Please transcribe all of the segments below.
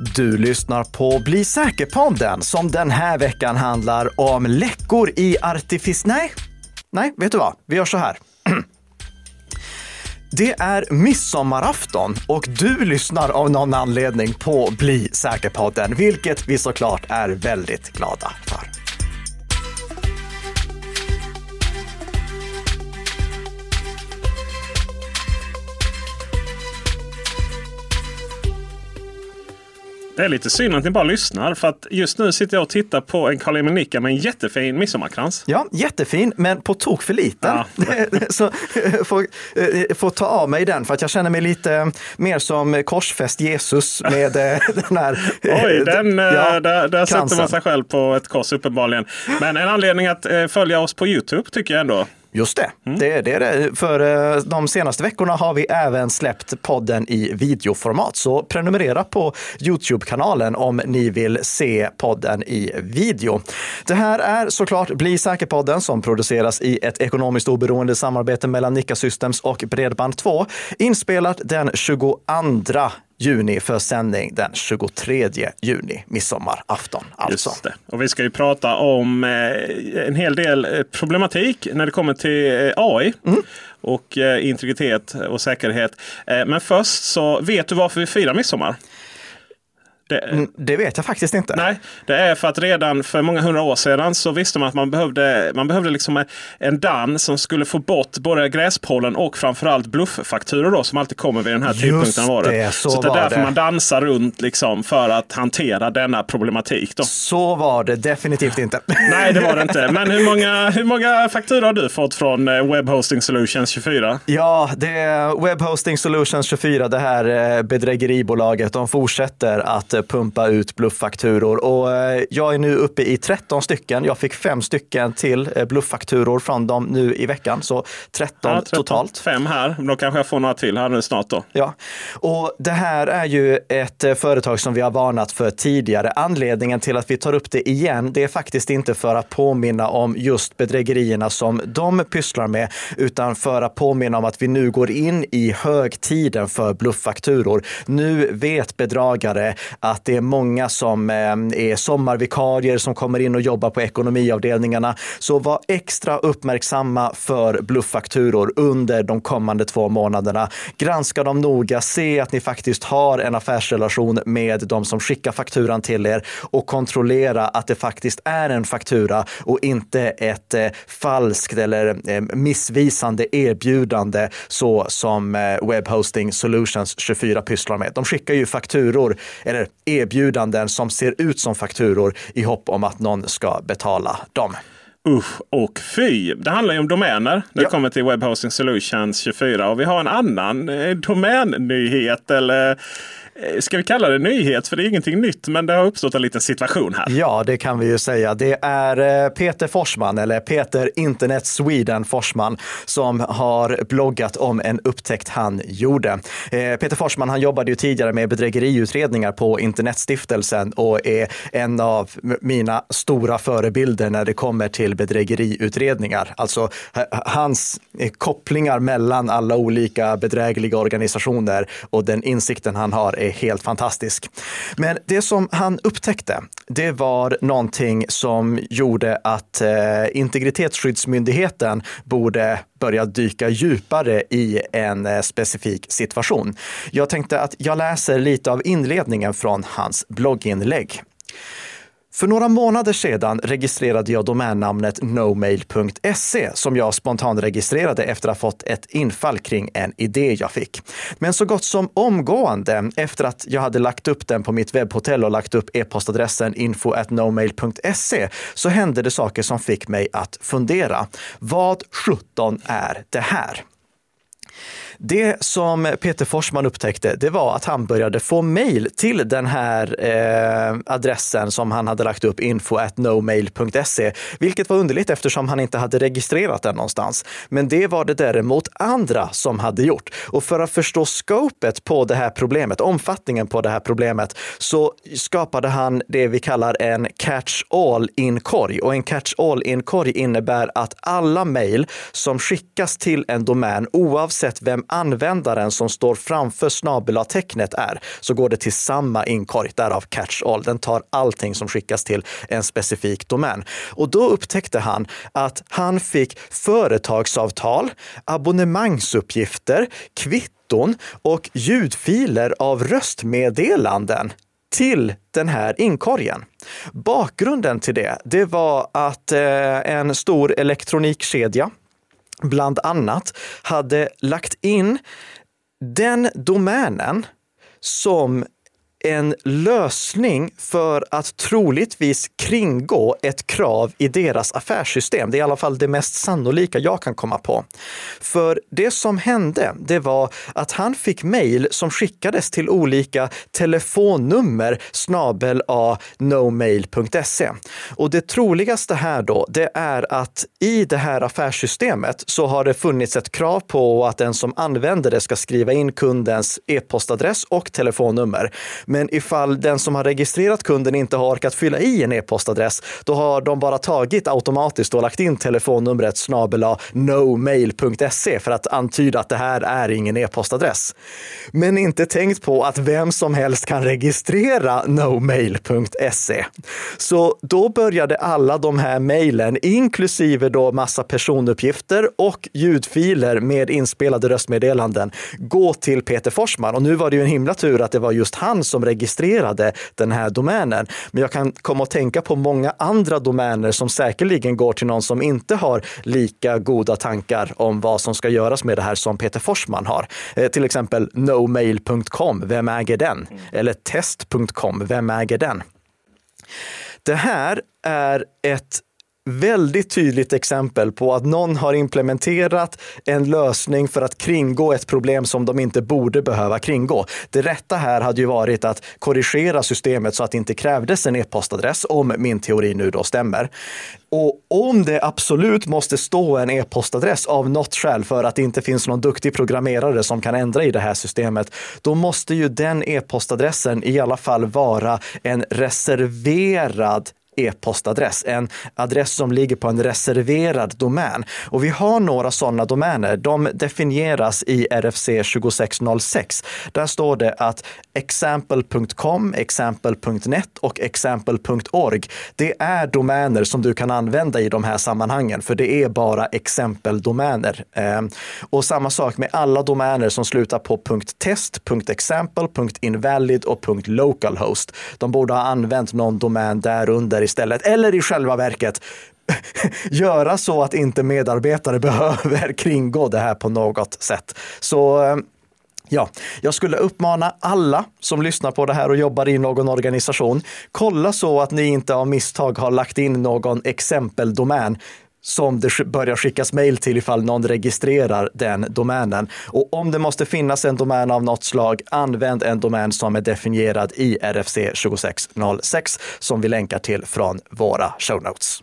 Du lyssnar på Bli säker-podden som den här veckan handlar om läckor i artific... Nej, nej, vet du vad? Vi gör så här. Det är midsommarafton och du lyssnar av någon anledning på Bli säker-podden, vilket vi såklart är väldigt glada Det är lite synd att ni bara lyssnar för att just nu sitter jag och tittar på en Carl Emil Nicka med en jättefin midsommarkrans. Ja, jättefin, men på tok för liten. Ja. Så får, eh, får ta av mig den för att jag känner mig lite mer som korsfäst Jesus med eh, den här Oj, den, eh, ja, där, där sätter man sig själv på ett kors uppenbarligen. Men en anledning att eh, följa oss på Youtube tycker jag ändå. Just det, Mm. det, det är det. För eh, de senaste veckorna har vi även släppt podden i videoformat. Så prenumerera på Youtube-kanalen om ni vill se podden i video. Det här är såklart Bli säker-podden som produceras i ett ekonomiskt oberoende samarbete mellan Nika Systems och Bredband2. Inspelat den 22 juni för sändning den 23 juni, midsommarafton alltså. Och vi ska ju prata om eh, en hel del eh, problematik när det kommer till eh, AI. Mm. Och integritet och säkerhet. Men först så vet du varför vi firar midsommar? Det, Mm, Det vet jag faktiskt inte. Nej, det är för att redan för många hundra år sedan så visste man att man behövde, man behövde liksom en dans som skulle få bort både gräspollen och framförallt blufffakturor då, som alltid kommer vid den här Just tidpunkten av året. det, så det är därför det. man dansar runt liksom för att hantera denna problematik. Då. Så var det definitivt inte. Nej, det var det inte. Men hur många, hur många fakturor har du fått från eh, Web Hosting Solutions 24? Ja, det är Web Hosting Solutions 24, det här eh, bedrägeribolaget. De fortsätter att pumpa ut blufffakturor och eh, jag är nu uppe i 13 stycken. Jag fick fem stycken till eh, blufffakturor från dem nu i veckan, så 13 Ja, 13, totalt. Fem här. Då kanske jag får några till här nu snart då. Ja, och det här är ju ett eh, företag som vi har varnat för tidigare. Anledningen till att vi tar upp det igen, det är faktiskt inte för att påminna om just bedrägerierna som de pysslar med, utan för att påminna om att vi nu går in i högtiden för blufffakturor. Nu vet bedragare att det är många som eh, är sommarvikarier som kommer in och jobbar på ekonomiavdelningarna. Så var extra uppmärksamma för blufffakturor under de kommande två månaderna. Granska dem noga, se att ni faktiskt har en affärsrelation med de som skickar fakturan till er och kontrollera att det faktiskt är en faktura och inte ett eh, falskt eller eh, missvisande erbjudande så som Webhosting Web Hosting Solutions 24 pysslar med. De skickar ju fakturor eller erbjudanden som ser ut som fakturor i hopp om att någon ska betala dem. Usch och fy. Det handlar ju om domäner det Ja. kommer till Web Hosting Solutions 24. Och vi har en annan eh, domännyhet. Eller Eh, ska vi kalla det nyhet? För det är ingenting nytt. Men det har uppstått en liten situation här. Ja, det kan vi ju säga. Det är eh, Peter Forsman, eller Peter Internet Sweden Forsman, som har bloggat om en upptäckt han gjorde. Eh, Peter Forsman, han jobbade ju tidigare med bedrägeriutredningar på Internetstiftelsen och är en av mina stora förebilder när det kommer till bedrägeriutredningar. Alltså hans kopplingar mellan alla olika bedrägliga organisationer och den insikten han har är helt fantastisk. Men det som han upptäckte, det var någonting som gjorde att eh, Integritetsskyddsmyndigheten borde börja dyka djupare i en eh, specifik situation. Jag tänkte att jag läser lite av inledningen från hans blogginlägg. För några månader sedan registrerade jag domännamnet nomail.se som jag spontanregistrerade efter att ha fått ett infall kring en idé jag fick. Men så gott som omgående efter att jag hade lagt upp den på mitt webbhotell och lagt upp e-postadressen info.nomail.se så hände det saker som fick mig att fundera. Vad sjutton är det här? Det som Peter Forsman upptäckte, det var att han började få mejl till den här eh, adressen som han hade lagt upp, info at nomail.se, vilket var underligt eftersom han inte hade registrerat den någonstans. Men det var det däremot andra som hade gjort. Och för att förstå scopet på det här problemet, omfattningen på det här problemet, så skapade han det vi kallar en ”catch all in”-korg. Och en ”catch all in”-korg innebär att alla mejl som skickas till en domän, oavsett vem användaren som står framför snabel-tecknet är, så går det till samma inkorg, därav catch-all. Den tar allting som skickas till en specifik domän. Och då upptäckte han att han fick företagsavtal, abonnemangsuppgifter, kvitton och ljudfiler av röstmeddelanden till den här inkorgen. Bakgrunden till det, det var att eh, en stor elektronikkedja bland annat hade lagt in den domänen som en lösning för att troligtvis kringgå ett krav i deras affärssystem. Det är i alla fall det mest sannolika jag kan komma på. För det som hände, det var att han fick mejl som skickades till olika telefonnummer snabel a nomail.se. Och det troligaste här då, det är att i det här affärssystemet så har det funnits ett krav på att den som använder det ska skriva in kundens e-postadress och telefonnummer. Men ifall den som har registrerat kunden inte har orkat fylla i en e-postadress, då har de bara tagit automatiskt och lagt in telefonnumret snabela nomail.se för att antyda att det här är ingen e-postadress. Men inte tänkt på att vem som helst kan registrera nomail.se. Så då började alla de här mejlen, inklusive då massa personuppgifter och ljudfiler med inspelade röstmeddelanden, gå till Peter Forsman. Och nu var det ju en himla tur att det var just han som registrerade den här domänen. Men jag kan komma att tänka på många andra domäner som säkerligen går till någon som inte har lika goda tankar om vad som ska göras med det här som Peter Forsman har. Eh, till exempel nomail.com, vem äger den? Eller test.com, vem äger den? Det här är ett väldigt tydligt exempel på att någon har implementerat en lösning för att kringgå ett problem som de inte borde behöva kringgå. Det rätta här hade ju varit att korrigera systemet så att det inte krävdes en e-postadress, om min teori nu då stämmer. Och om det absolut måste stå en e-postadress av något skäl för att det inte finns någon duktig programmerare som kan ändra i det här systemet, då måste ju den e-postadressen i alla fall vara en reserverad e-postadress, en adress som ligger på en reserverad domän. Och vi har några sådana domäner. De definieras i RFC 2606. Där står det att example.com, example.net och example.org, det är domäner som du kan använda i de här sammanhangen, för det är bara exempeldomäner. Ehm, och samma sak med alla domäner som slutar på .test, .example, .invalid och .localhost. De borde ha använt någon domän därunder istället, eller i själva verket göra så att inte medarbetare behöver kringgå det här på något sätt. Så eh, Ja, jag skulle uppmana alla som lyssnar på det här och jobbar i någon organisation, kolla så att ni inte av misstag har lagt in någon exempeldomän som det börjar skickas mejl till ifall någon registrerar den domänen. Och om det måste finnas en domän av något slag, använd en domän som är definierad i RFC 2606 som vi länkar till från våra show notes.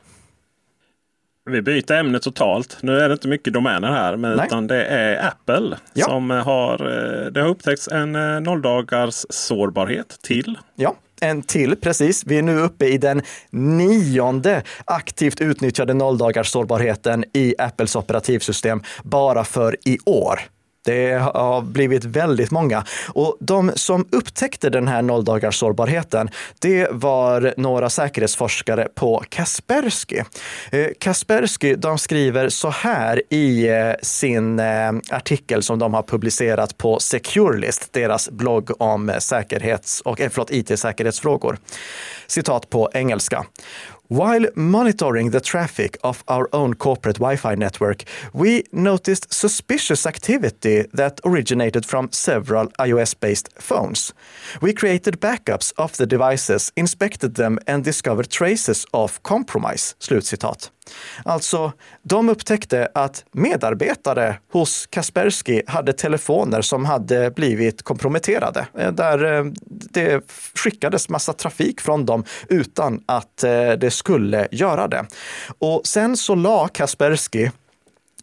Vi byter ämne totalt. Nu är det inte mycket domäner här, men utan det är Apple ja. som har. Eh, det har upptäckts en eh, nolldagars sårbarhet till. Ja, en till precis. Vi är nu uppe i den nionde aktivt utnyttjade nolldagars sårbarheten i Apples operativsystem bara för i år. Det har blivit väldigt många. Och de som upptäckte den här nolldagars sårbarheten, det var några säkerhetsforskare på Kaspersky. Eh, Kaspersky, de skriver så här i eh, sin eh, artikel som de har publicerat på Securelist, deras blogg om säkerhets och, förlåt, it-säkerhetsfrågor. Citat på engelska. While monitoring the traffic of our own corporate Wi Fi network, we noticed suspicious activity that originated from several iOS based phones. We created backups of the devices, inspected them and discovered traces of compromise. Slutcitat. Alltså, de upptäckte att medarbetare hos Kaspersky hade telefoner som hade blivit komprometterade, eh, där eh, det skickades massa trafik från dem utan att eh, det skulle göra det. Och sen så la Kaspersky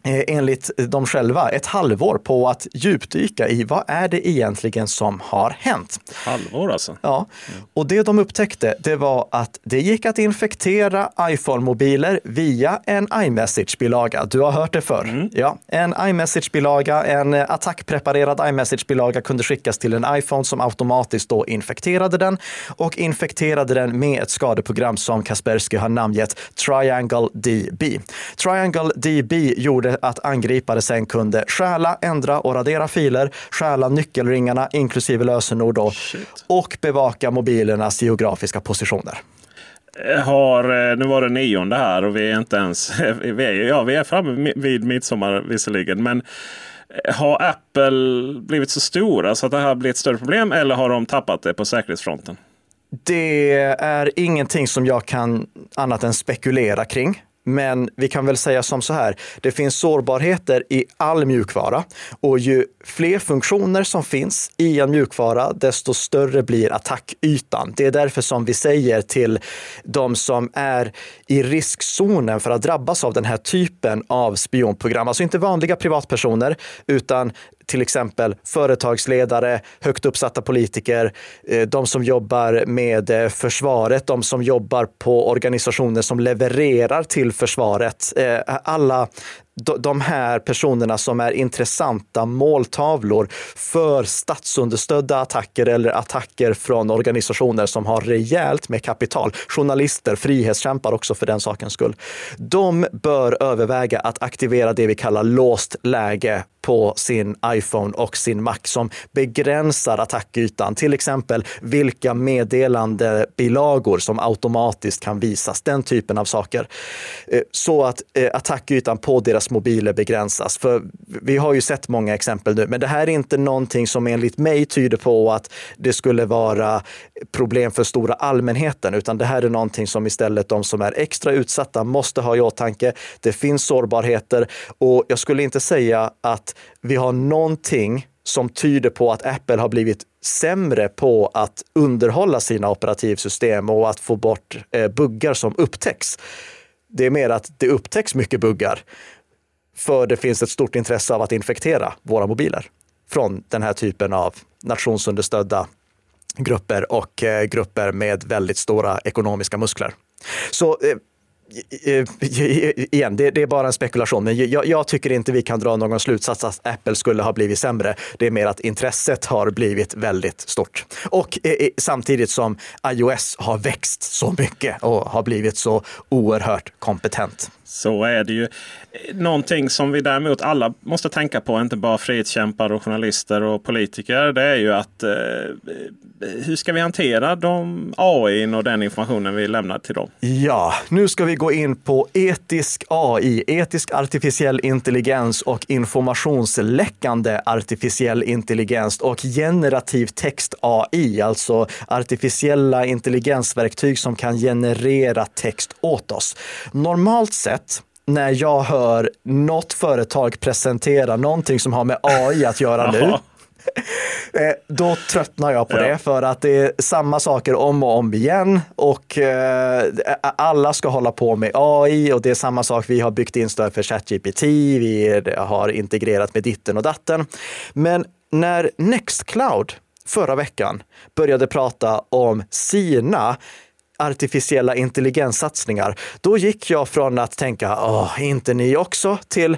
enligt dem själva ett halvår på att djupdyka i vad är det egentligen som har hänt. Halvår alltså? Ja, och det de upptäckte det var att det gick att infektera iPhone-mobiler via en iMessage-bilaga. Du har hört det förr. Mm. Ja, en iMessage-bilaga, en attackpreparerad iMessage-bilaga kunde skickas till en iPhone som automatiskt då infekterade den och infekterade den med ett skadeprogram som Kaspersky har namngett Triangle DB. Triangle DB gjorde att angripare sen kunde stjäla, ändra och radera filer, stjäla nyckelringarna inklusive lösenord då, och bevaka mobilernas geografiska positioner har, eh, nu var det nionde här och vi är inte ens, vi är, ja, vi är framme vid midsommar visserligen. Men eh, har Apple blivit så stora så att det här blir ett större problem eller har de tappat det på säkerhetsfronten? Det är ingenting som jag kan annat än spekulera kring. Men vi kan väl säga som så här, det finns sårbarheter i all mjukvara och ju fler funktioner som finns i en mjukvara, desto större blir attackytan. Det är därför som vi säger till de som är i riskzonen för att drabbas av den här typen av spionprogram, alltså inte vanliga privatpersoner, utan till exempel företagsledare, högt uppsatta politiker, eh, de som jobbar med eh, försvaret, de som jobbar på organisationer som levererar till försvaret. Eh, alla de här personerna som är intressanta måltavlor för statsunderstödda attacker eller attacker från organisationer som har rejält med kapital. Journalister, frihetskämpar också för den sakens skull. De bör överväga att aktivera det vi kallar låst läge på sin iPhone och sin Mac som begränsar attackytan. Till exempel vilka meddelandebilagor som automatiskt kan visas. Den typen av saker. Eh, så att eh, attackytan på deras mobiler begränsas. För vi har ju sett många exempel nu, men det här är inte någonting som enligt mig tyder på att det skulle vara problem för stora allmänheten, utan det här är någonting som istället de som är extra utsatta måste ha i åtanke. Det finns sårbarheter och jag skulle inte säga att vi har någonting som tyder på att Apple har blivit sämre på att underhålla sina operativsystem och att få bort eh, buggar som upptäcks. Det är mer att det upptäcks mycket buggar för det finns ett stort intresse av att infektera våra mobiler från den här typen av nationsunderstödda grupper och eh, grupper med väldigt stora ekonomiska muskler. Så eh, igen, det, det, är bara en spekulation, men jag, jag, tycker inte vi kan dra någon slutsats att Apple skulle ha blivit sämre. Det är mer att intresset har blivit väldigt stort. Och eh, eh samtidigt som iOS har växt så mycket och har blivit så oerhört kompetent. Så är det ju. Eh, någonting som vi däremot alla måste tänka på, inte bara frihetskämpar och journalister och politiker. Det är ju att eh, eh hur ska vi hantera de AI och den informationen vi lämnar till dem? Ja, nu ska vi gå in på etisk AI, etisk artificiell intelligens och informationsläckande artificiell intelligens och generativ text AI, alltså artificiella intelligensverktyg som kan generera text åt oss. Normalt sett när jag hör något företag presentera någonting som har med AI att göra nu, Eh, då tröttnar jag på ja. det för att det är samma saker om och om igen och eh, alla ska hålla på med AI och det är samma sak. Vi har byggt in stöd för ChatGPT, vi har integrerat med ditten och datten. Men när Nextcloud förra veckan började prata om sina artificiella intelligenssatsningar, då gick jag från att tänka, åh, inte ni också, till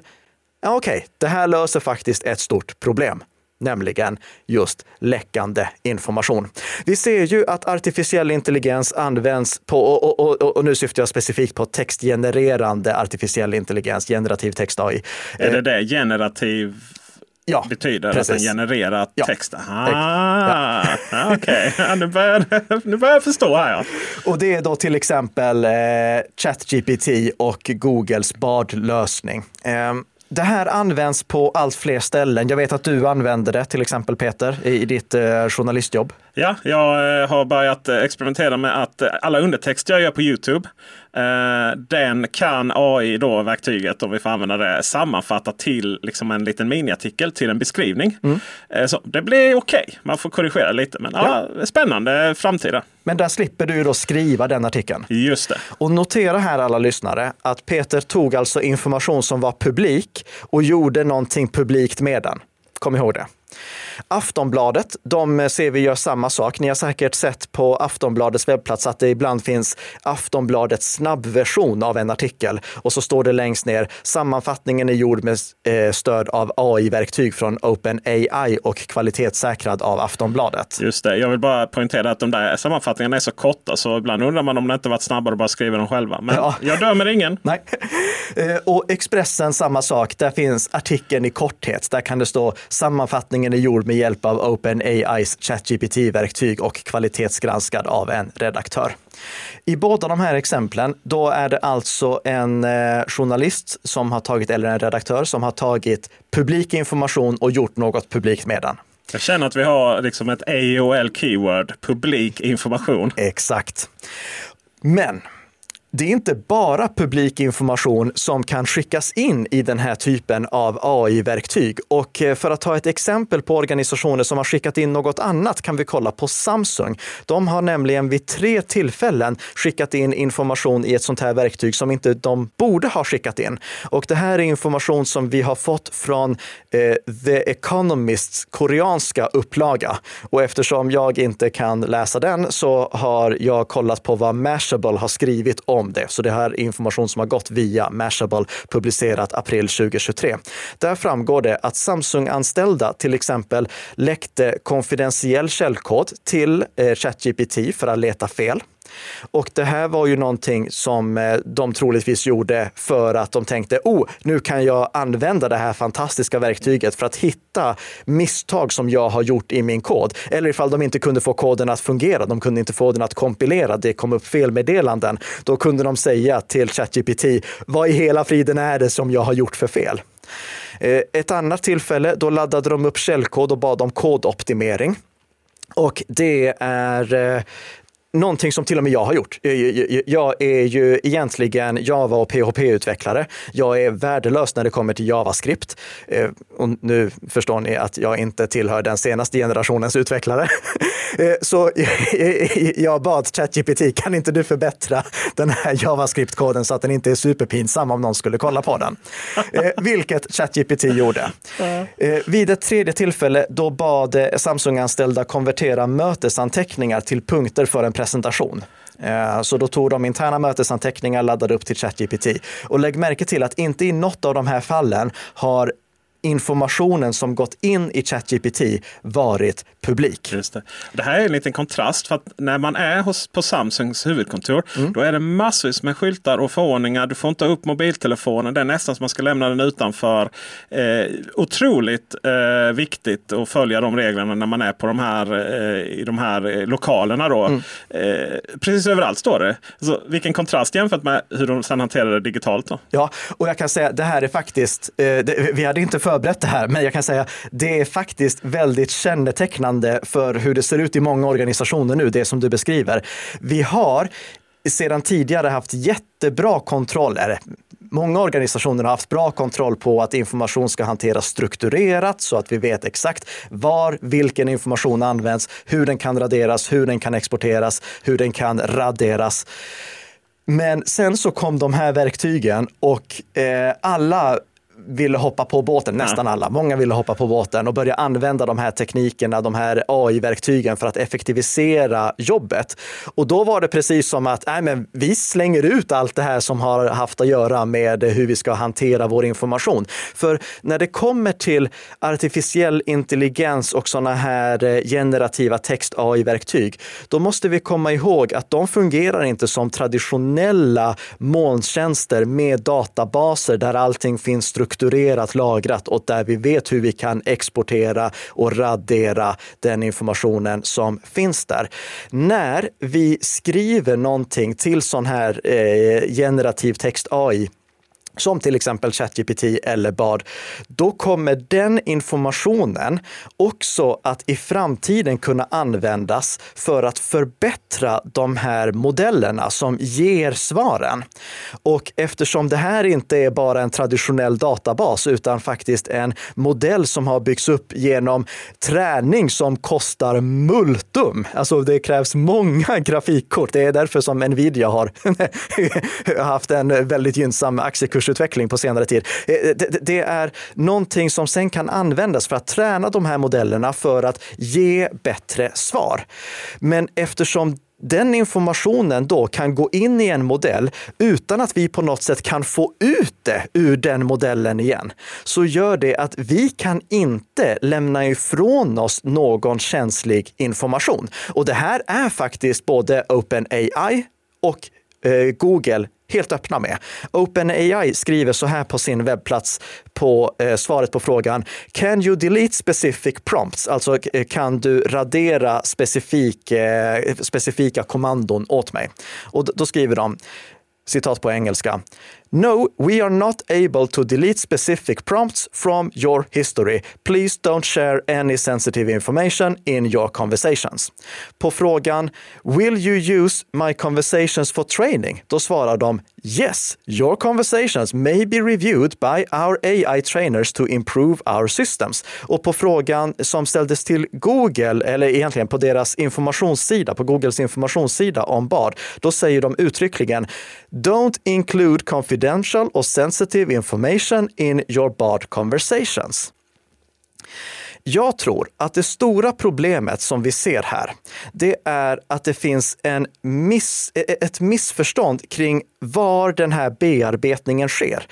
ja, okej, okay, det här löser faktiskt ett stort problem nämligen just läckande information. Vi ser ju att artificiell intelligens används på, och, och, och, och nu syftar jag specifikt på textgenererande artificiell intelligens, generativ text AI. Är det det generativ ja, betyder precis. att den genererar ja. text. Ah, ja. Okej, okay. nu, börjar, nu börjar jag förstå här. Ja. Och det är då till exempel eh, ChatGPT och Googles Bard-lösning. Eh, det här används på allt fler ställen. Jag vet att du använder det, till exempel Peter, i ditt eh, journalistjobb. Ja, jag eh, har börjat eh, experimentera med att eh, alla undertexter jag gör på Youtube. den kan AI, då verktyget om vi får använda det, sammanfatta till liksom en liten miniartikel till en beskrivning. Mm. så det blir okej. Okay. Man får korrigera lite. Men ja. ja. spännande framtida. Men där slipper du då skriva den artikeln. Just det. Och notera här alla lyssnare att Peter tog alltså information som var publik och gjorde någonting publikt med den. Kom ihåg det. Aftonbladet, de ser vi gör samma sak. Ni har säkert sett på Aftonbladets webbplats att det ibland finns Aftonbladets snabbversion av en artikel och så står det längst ner sammanfattningen är gjord med eh, stöd av AI-verktyg från OpenAI och kvalitetssäkrad av Aftonbladet. Just det, jag vill bara poängtera att de där sammanfattningarna är så korta så ibland undrar man om det inte varit snabbare att bara skriva dem själva. Men ja. jag dömer ingen. Nej. Eh, och Expressen samma sak, där finns artikeln i korthet. Där kan det stå sammanfattningen är gjord med hjälp av OpenAIs ChatGPT-verktyg och kvalitetsgranskad av en redaktör. I båda de här exemplen, då är det alltså en eh, journalist som har tagit, eller en redaktör som har tagit publik information och gjort något publikt med den. Jag känner att vi har liksom ett AOL-keyword, publik information. Exakt. Men det är inte bara publik information som kan skickas in i den här typen av AI-verktyg. Och eh, för att ta ett exempel på organisationer som har skickat in något annat kan vi kolla på Samsung. De har nämligen vid tre tillfällen skickat in information i ett sånt här verktyg som inte de borde ha skickat in. Och det här är information som vi har fått från eh, The Economists koreanska upplaga. Och eftersom jag inte kan läsa den så har jag kollat på vad Mashable har skrivit om om det. Så det här är information som har gått via Mashable, publicerat april 2023. Där framgår det att Samsung-anställda till exempel läckte konfidentiell källkod till eh, ChatGPT för att leta fel. Och det här var ju någonting som eh, de troligtvis gjorde för att de tänkte, oh, nu kan jag använda det här fantastiska verktyget för att hitta misstag som jag har gjort i min kod. Eller ifall de inte kunde få koden att fungera, de kunde inte få den att kompilera, det kom upp felmeddelanden. Då kunde de säga till ChatGPT, vad i hela friden är det som jag har gjort för fel? Eh, ett annat tillfälle, då laddade de upp källkod och bad om kodoptimering. Och det är eh, någonting som till och med jag har gjort. Jag är ju egentligen Java och PHP-utvecklare. Jag är värdelös när det kommer till JavaScript. Eh, och nu förstår ni att jag inte tillhör den senaste generationens utvecklare. Eh, så jag bad ChatGPT, kan inte du förbättra den här JavaScript-koden så att den inte är superpinsam om någon skulle kolla på den? Eh, vilket ChatGPT gjorde. Vid ett tredje tillfälle, då bad Samsung-anställda konvertera mötesanteckningar till punkter för en presentation presentation. Eh, så då tog de interna mötesanteckningar, laddade upp till ChatGPT. Och lägg märke till att inte i något av de här fallen har informationen som gått in i ChatGPT varit publik. Just det. det här är en liten kontrast. för att När man är hos, på Samsungs huvudkontor mm. då är det massvis med skyltar och förordningar. Du får inte upp mobiltelefonen. Det är nästan som man ska lämna den utanför. Eh, otroligt eh, viktigt att följa de reglerna när man är på de här, eh, i de här eh, lokalerna. Då. Mm. Eh, precis överallt står det. Alltså, vilken kontrast jämfört med hur de sedan hanterar det digitalt. Då. Ja, och jag kan säga det här är faktiskt, eh, det, vi hade inte för förberett det här, men jag kan säga det är faktiskt väldigt kännetecknande för hur det ser ut i många organisationer nu, det som du beskriver. Vi har sedan tidigare haft jättebra kontroll, eller Många organisationer har haft bra kontroll på att information ska hanteras strukturerat så att vi vet exakt var vilken information används, hur den kan raderas, hur den kan exporteras, hur den kan raderas. Men sen så kom de här verktygen och eh, alla ville hoppa på båten, nästan alla. Många ville hoppa på båten och börja använda de här teknikerna, de här AI-verktygen för att effektivisera jobbet. Och då var det precis som att nej, men vi slänger ut allt det här som har haft att göra med hur vi ska hantera vår information. För när det kommer till artificiell intelligens och sådana här eh, generativa text-AI-verktyg, då måste vi komma ihåg att de fungerar inte som traditionella molntjänster med databaser där allting finns strukturerat strukturerat lagrat och där vi vet hur vi kan exportera och radera den informationen som finns där. När vi skriver någonting till sån här eh, generativ text AI som till exempel ChatGPT eller BARD, då kommer den informationen också att i framtiden kunna användas för att förbättra de här modellerna som ger svaren. Och eftersom det här inte är bara en traditionell databas utan faktiskt en modell som har byggts upp genom träning som kostar multum. Alltså det krävs många grafikkort. Det är därför som Nvidia har haft en väldigt gynnsam aktiekurs kursutveckling på senare tid. Eh, eh, det är någonting som sen kan användas för att träna de här modellerna för att ge bättre svar. Men eftersom den informationen då kan gå in i en modell utan att vi på något sätt kan få ut det ur den modellen igen, så gör det att vi kan inte lämna ifrån oss någon känslig information. Och det här är faktiskt både OpenAI och eh, Google helt öppna med. OpenAI skriver så här på sin webbplats på eh, svaret på frågan Can you delete specific prompts? Alltså eh, kan du radera specifik, eh, specifika kommandon åt mig? Och då skriver de citat på engelska. No, we are not able to delete specific prompts from your history. Please don't share any sensitive information in your conversations. På frågan Will you use my conversations for training? Då svarar de Yes, your conversations may be reviewed by our AI trainers to improve our systems. Och på frågan som ställdes till Google, eller egentligen på deras informationssida, på Googles informationssida om BARD, då säger de uttryckligen Don't include confidential or sensitive information in your BARD conversations. Jag tror att det stora problemet som vi ser här, det är att det finns en miss, ett missförstånd kring var den här bearbetningen sker.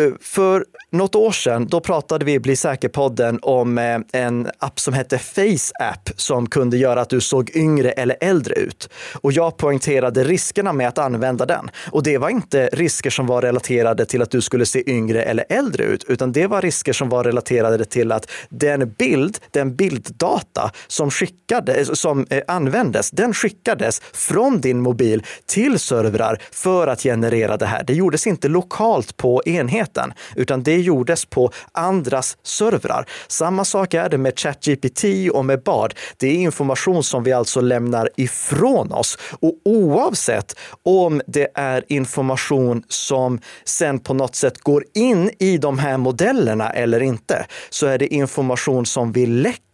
Eh, för något år sedan, då pratade vi i Bli säker-podden om eh, en app som hette Face App som kunde göra att du såg yngre eller äldre ut. Och jag poängterade riskerna med att använda den. Och det var inte risker som var relaterade till att du skulle se yngre eller äldre ut, utan det var risker som var relaterade till att den bild, den bilddata som, skickade, eh, som användes, den skickades från din mobil till servrar för att generera det här. Det gjordes inte lokalt på enheten, utan det gjordes på andras servrar. Samma sak är det med ChatGPT och med BARD. Det är information som vi alltså lämnar ifrån oss. Och oavsett om det är information som sen på något sätt går in i de här modellerna eller inte, så är det information som vi läcker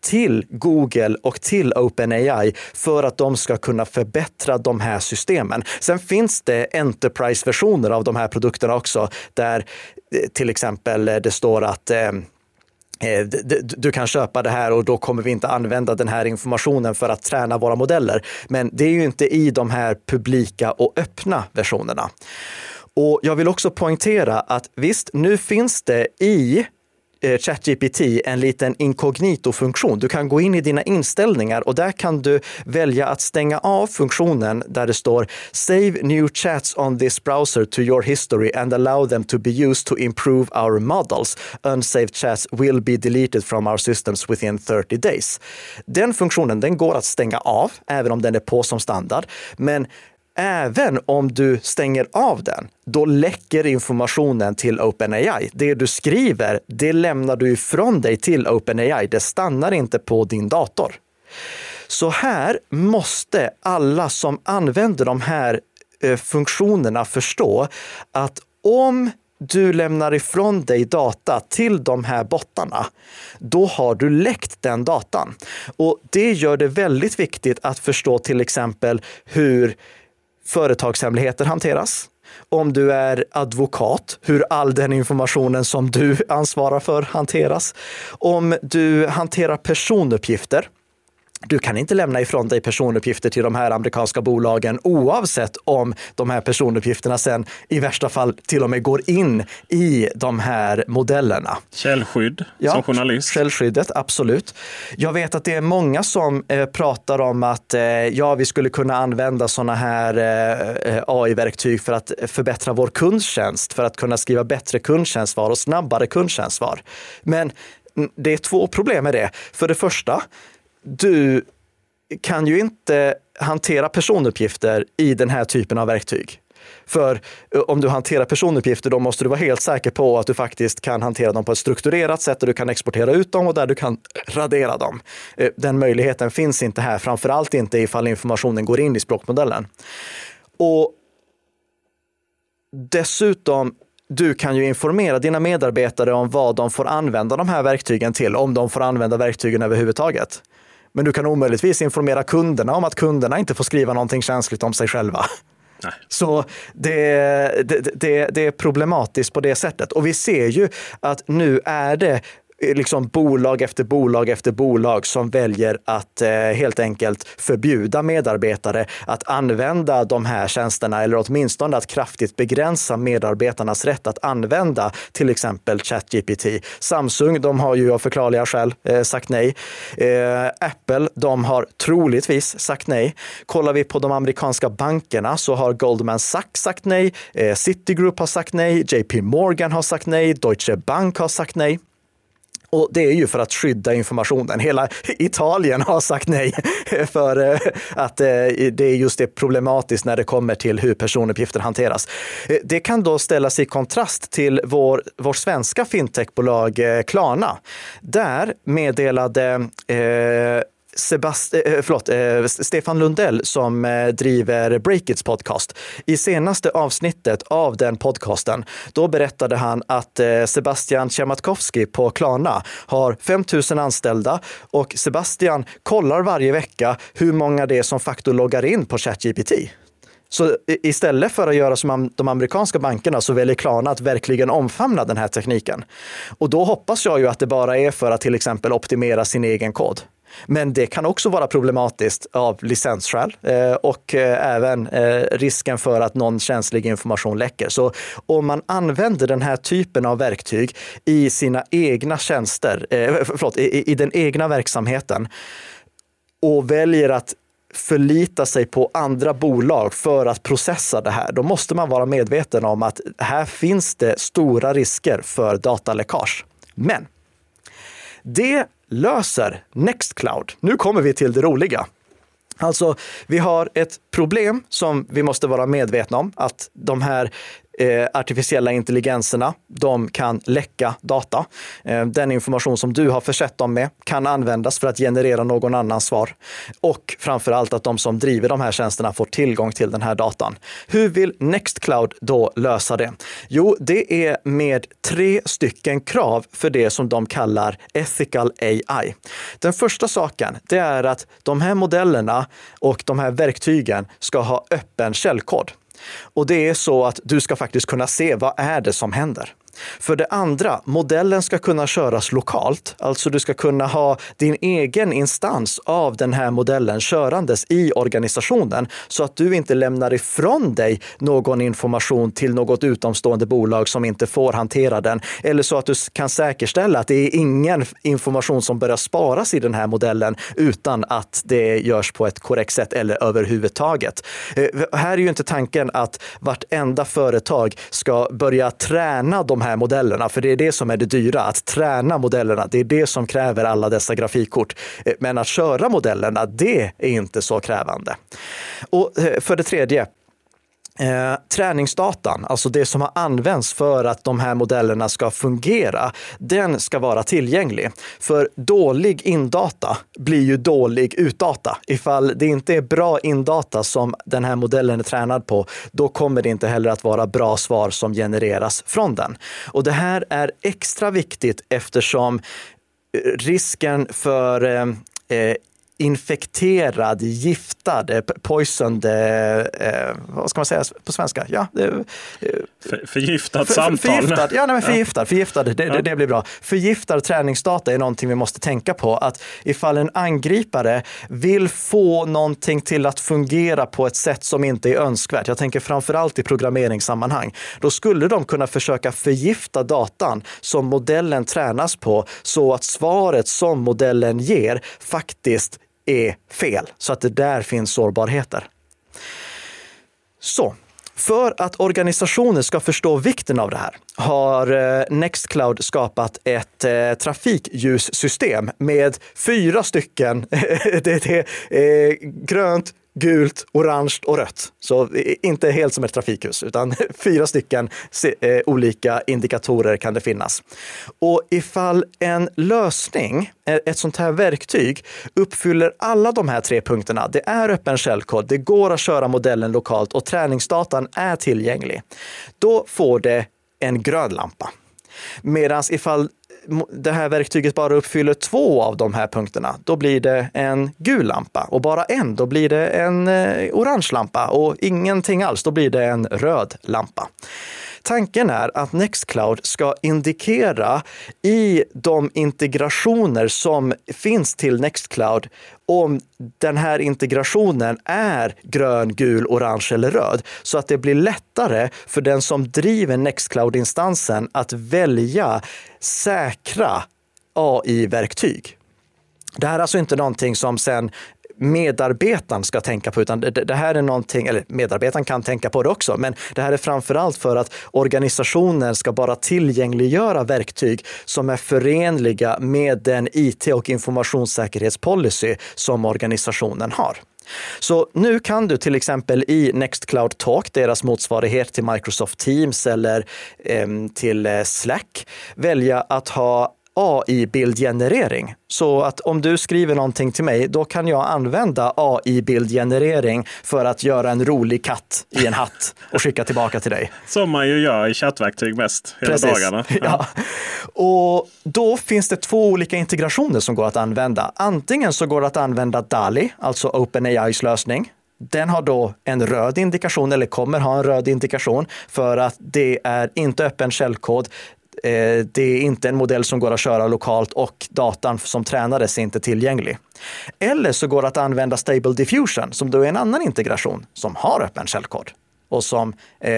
till Google och till OpenAI för att de ska kunna förbättra de här systemen. Sen finns det Enterprise-versioner av de här produkterna också, där eh, till exempel eh, det står att eh, eh du kan köpa det här och då kommer vi inte använda den här informationen för att träna våra modeller. Men det är ju inte i de här publika och öppna versionerna. Och jag vill också poängtera att visst, nu finns det i Eh, ChatGPT en liten inkognito-funktion. Du kan gå in i dina inställningar och där kan du välja att stänga av funktionen där det står Save new chats on this browser to your history and allow them to be used to improve our models. Unsaved chats will be deleted from our systems within 30 days. Den funktionen den går att stänga av, även om den är på som standard. Men Även om du stänger av den, då läcker informationen till OpenAI. Det du skriver, det lämnar du ifrån dig till OpenAI. Det stannar inte på din dator. Så här måste alla som använder de här eh, funktionerna förstå att om du lämnar ifrån dig data till de här bottarna, då har du läckt den datan. Och det gör det väldigt viktigt att förstå till exempel hur företagshemligheter hanteras. Om du är advokat, hur all den informationen som du ansvarar för hanteras. Om du hanterar personuppgifter, du kan inte lämna ifrån dig personuppgifter till de här amerikanska bolagen oavsett om de här personuppgifterna sen i värsta fall till och med går in i de här modellerna. Källskydd ja, som journalist. Källskyddet, absolut. Jag vet att det är många som eh, pratar om att eh, ja, vi skulle kunna använda sådana här eh, AI-verktyg för att förbättra vår kundtjänst, för att kunna skriva bättre kundtjänstsvar och snabbare kundtjänstsvar. Men det är två problem med det. För det första, du kan ju inte hantera personuppgifter i den här typen av verktyg. För eh, om du hanterar personuppgifter, då måste du vara helt säker på att du faktiskt kan hantera dem på ett strukturerat sätt och du kan exportera ut dem och där du kan radera dem. Eh, den möjligheten finns inte här, framför allt inte ifall informationen går in i språkmodellen. Och dessutom du kan ju informera dina medarbetare om vad de får använda de här verktygen till, om de får använda verktygen överhuvudtaget. Men du kan omöjligtvis informera kunderna om att kunderna inte får skriva någonting känsligt om sig själva. Nej. Så det, det, det, det, är problematiskt på det sättet. Och vi ser ju att nu är det Eh, liksom bolag efter bolag efter bolag som väljer att eh, helt enkelt förbjuda medarbetare att använda de här tjänsterna eller åtminstone att kraftigt begränsa medarbetarnas rätt att använda till exempel ChatGPT. Samsung, de har ju av förklarliga skäl eh, sagt nej. Eh, Apple, de har troligtvis sagt nej. Kollar vi på de amerikanska bankerna så har Goldman Sachs sagt nej, eh, Citigroup har sagt nej, JP Morgan har sagt nej, Deutsche Bank har sagt nej. Och det är ju för att skydda informationen. Hela Italien har sagt nej för eh, att eh, det är just det problematiskt när det kommer till hur personuppgifter hanteras. Eh, det kan då ställas i kontrast till vår, vår svenska fintechbolag Klarna. Där meddelade eh, Sebast eh, eh, förlåt, eh, Stefan Lundell som eh, driver Breakits podcast. I senaste avsnittet av den podcasten, då berättade han att eh, Sebastian Tjematkowski på Klarna har 5 000 anställda och Sebastian kollar varje vecka hur många det är som faktiskt loggar in på ChatGPT. Så istället för att göra som de amerikanska bankerna så väljer Klarna att verkligen omfamna den här tekniken. Och då hoppas jag ju att det bara är för att till exempel optimera sin egen kod. Men det kan också vara problematiskt av licensskäl eh, och eh, även eh, risken för att någon känslig information läcker. Så om man använder den här typen av verktyg i sina egna tjänster, förlåt, i den egna verksamheten och väljer att förlita sig på andra bolag för att processa det här, då måste man vara medveten om att här finns det stora risker för dataläckage. Men det löser Nextcloud. Nu kommer vi till det roliga. Alltså, vi har ett problem som vi måste vara medvetna om, att de här eh, artificiella intelligenserna, de kan läcka data. Eh, den information som du har försett dem med kan användas för att generera någon annans svar. Och framför allt att de som driver de här tjänsterna får tillgång till den här datan. Hur vill Nextcloud då lösa det? Jo, det är med tre stycken krav för det som de kallar ethical AI. Den första saken, det är att de här modellerna och de här verktygen ska ha öppen källkod. Och det är så att du ska faktiskt kunna se vad är det som händer. För det andra, modellen ska kunna köras lokalt. Alltså du ska kunna ha din egen instans av den här modellen körandes i organisationen så att du inte lämnar ifrån dig någon information till något utomstående bolag som inte får hantera den. Eller så att du kan säkerställa att det är ingen information som börjar sparas i den här modellen utan att det görs på ett korrekt sätt eller överhuvudtaget. Eh, här är ju inte tanken att vartenda företag ska börja träna de här modellerna, för det är det som är det dyra, att träna modellerna. Det är det som kräver alla dessa grafikkort. Eh, men att köra modellerna, det är inte så krävande. Och eh, för det tredje, Eh, träningsdatan, alltså det som har använts för att de här modellerna ska fungera, den ska vara tillgänglig. För dålig indata blir ju dålig utdata. Ifall det inte är bra indata som den här modellen är tränad på, då kommer det inte heller att vara bra svar som genereras från den. Och det här är extra viktigt eftersom risken för eh, eh infekterad, giftad, eh, poisoned, eh, eh, vad ska man säga på svenska? Ja, eh, för, förgiftat för, samtal. Förgiftad, ja, nej, men förgiftad, förgiftad det, ja. det, blir bra. Förgiftad träningsdata är någonting vi måste tänka på. Att ifall en angripare vill få någonting till att fungera på ett sätt som inte är önskvärt, jag tänker framför allt i programmeringssammanhang, då skulle de kunna försöka förgifta datan som modellen tränas på så att svaret som modellen ger faktiskt är fel. Så att det där finns sårbarheter. Så för att organisationer ska förstå vikten av det här har eh, Nextcloud skapat ett eh, trafikljussystem med fyra stycken det är, eh, grönt, gult, orange och rött. Så eh, inte helt som ett trafikljus, utan fyra stycken eh, olika indikatorer kan det finnas. Och ifall en lösning, eh, ett sånt här verktyg, uppfyller alla de här tre punkterna, det är öppen källkod, det går att köra modellen lokalt och träningsdatan är tillgänglig, då får det en grön lampa. Medan ifall det här verktyget bara uppfyller två av de här punkterna, då blir det en gul lampa. Och bara en, då blir det en eh, orange lampa. Och ingenting alls, då blir det en röd lampa. Tanken är att Nextcloud ska indikera i de integrationer som finns till Nextcloud om den här integrationen är grön, gul, orange eller röd. Så att det blir lättare för den som driver Nextcloud-instansen att välja säkra AI-verktyg. Det här är alltså inte någonting som sen medarbetaren ska tänka på, utan det, det, här är någonting, eller medarbetaren kan tänka på det också, men det här är framför allt för att organisationen ska bara tillgängliggöra verktyg som är förenliga med den IT och informationssäkerhetspolicy som organisationen har. Så nu kan du till exempel i Nextcloud Talk, deras motsvarighet till Microsoft Teams eller ehm, eh, till Slack, välja att ha AI-bildgenerering. Så att om du skriver någonting till mig, då kan jag använda AI-bildgenerering för att göra en rolig katt i en hatt och skicka tillbaka till dig. Som man ju gör i chattverktyg mest hela Precis. dagarna. Ja. ja. Och då finns det två olika integrationer som går att använda. Antingen så går det att använda DALI, alltså OpenAIs lösning. Den har då en röd indikation eller kommer ha en röd indikation för att det är inte öppen källkod. Eh, det är inte en modell som går att köra lokalt och datan som tränades är inte tillgänglig. Eller så går det att använda Stable Diffusion som då är en annan integration som har öppen källkod och som eh,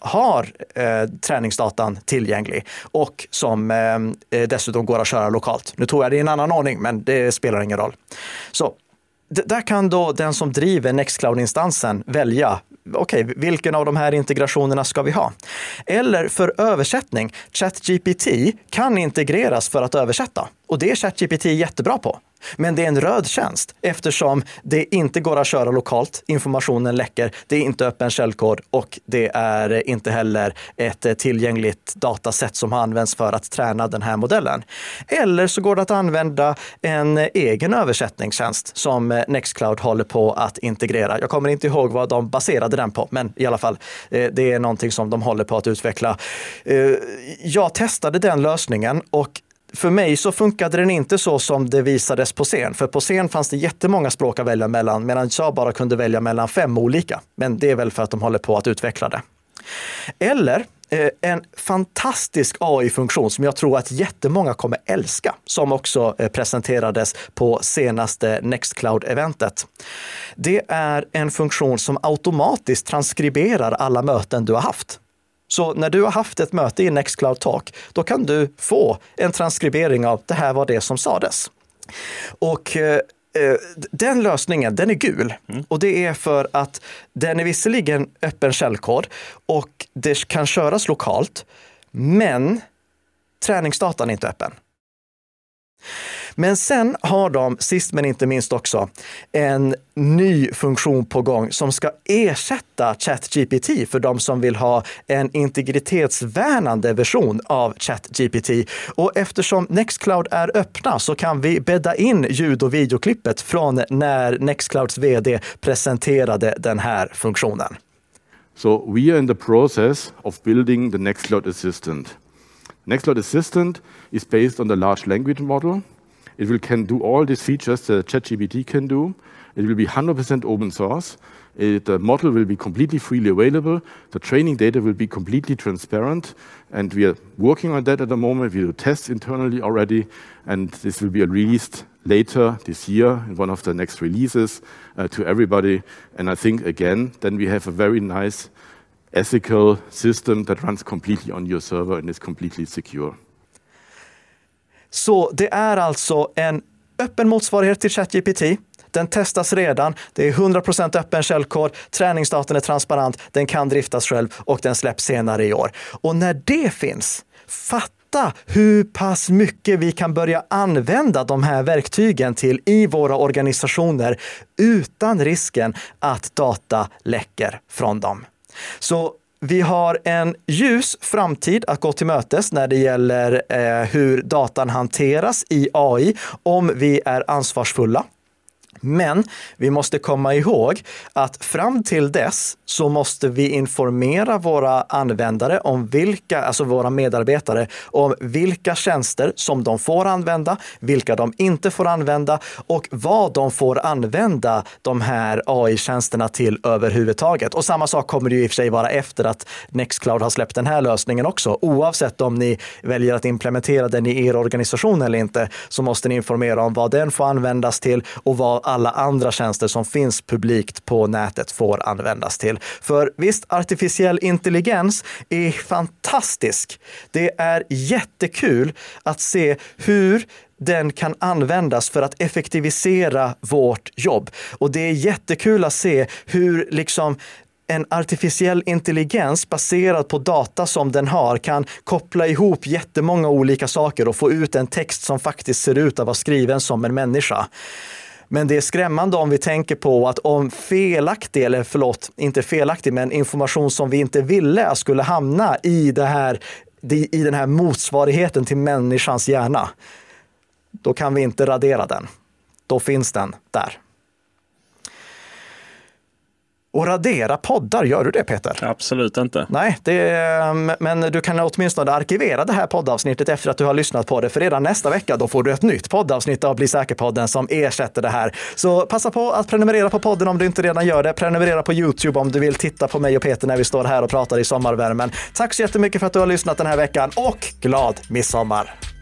har eh, träningsdatan tillgänglig och som eh, eh dessutom går att köra lokalt. Nu tog jag det i en annan ordning, men det spelar ingen roll. Så där kan då den som driver Nextcloud-instansen välja okej, okay, vilken av de här integrationerna ska vi ha? Eller för översättning, ChatGPT kan integreras för att översätta och det är ChatGPT jättebra på. Men det är en röd tjänst eftersom det inte går att köra lokalt. Informationen läcker. Det är inte öppen källkod och det är inte heller ett tillgängligt datasätt som har använts för att träna den här modellen. Eller så går det att använda en egen översättningstjänst som Nextcloud håller på att integrera. Jag kommer inte ihåg vad de baserade den på, men i alla fall, eh, det är någonting som de håller på att utveckla. Eh, jag testade den lösningen och för mig så funkade den inte så som det visades på scen. För på scen fanns det jättemånga språk att välja mellan, medan jag bara kunde välja mellan fem olika. Men det är väl för att de håller på att utveckla det. Eller eh, en fantastisk AI-funktion som jag tror att jättemånga kommer älska, som också eh, presenterades på senaste Nextcloud-eventet. Det är en funktion som automatiskt transkriberar alla möten du har haft. Så när du har haft ett möte i Nextcloud Talk, då kan du få en transkribering av det här var det som sades. Och eh, eh, den lösningen, den är gul mm. och det är för att den är visserligen öppen källkod och det kan köras lokalt, men träningsdatan är inte öppen. Men sen har de, sist men inte minst också, en ny funktion på gång som ska ersätta ChatGPT för de som vill ha en integritetsvärnande version av ChatGPT. Och eftersom Nextcloud är öppna så kan vi bädda in ljud och videoklippet från när Nextclouds vd presenterade den här funktionen. So we are in the process of building the Nextcloud Assistant. Nextcloud Assistant is based on the large language model It will can do all these features that ChatGPT can do. It will be 100% open source. It, the model will be completely freely available. The training data will be completely transparent. And we are working on that at the moment. We do tests internally already. And this will be released later this year in one of the next releases uh, to everybody. And I think, again, then we have a very nice ethical system that runs completely on your server and is completely secure. Så det är alltså en öppen motsvarighet till ChatGPT. Den testas redan. Det är 100% öppen källkod. Träningsdatan är transparent. Den kan driftas själv och den släpps senare i år. Och när det finns, fatta fatta hur pass mycket vi kan börja använda de här verktygen till i våra organisationer utan risken att data läcker från dem. Så vi har en ljus framtid att gå till mötes när det gäller eh, hur datan hanteras i AI om vi är ansvarsfulla. Men vi måste komma ihåg att fram till dess så måste vi informera våra användare om vilka, alltså våra medarbetare, om vilka tjänster som de får använda, vilka de inte får använda och vad de får använda de här AI-tjänsterna till överhuvudtaget. Och samma sak kommer det ju i och för sig vara efter att Nextcloud har släppt den här lösningen också. Oavsett om ni väljer att implementera den i er organisation eller inte, så måste ni informera om vad den får användas till och vad alla andra tjänster som finns publikt på nätet får användas till. För visst, artificiell intelligens är fantastisk. Det är jättekul att se hur den kan användas för att effektivisera vårt jobb. Och det är jättekul att se hur liksom en artificiell intelligens baserad på data som den har kan koppla ihop jättemånga olika saker och få ut en text som faktiskt ser ut att vara skriven som en människa. Men det är skrämmande om vi tänker på att om felaktig, eller förlåt, inte felaktig, men information som vi inte ville skulle hamna i, det här, i den här motsvarigheten till människans hjärna, då kan vi inte radera den. Då finns den där. Och radera poddar, gör du det Peter? Absolut inte. Nej, det, men du kan åtminstone arkivera det här poddavsnittet efter att du har lyssnat på det. För redan nästa vecka då får du ett nytt poddavsnitt av Bli säker-podden som ersätter det här. Så passa på att prenumerera på podden om du inte redan gör det. Prenumerera på YouTube om du vill titta på mig och Peter när vi står här och pratar i sommarvärmen. Tack så jättemycket för att du har lyssnat den här veckan och glad midsommar!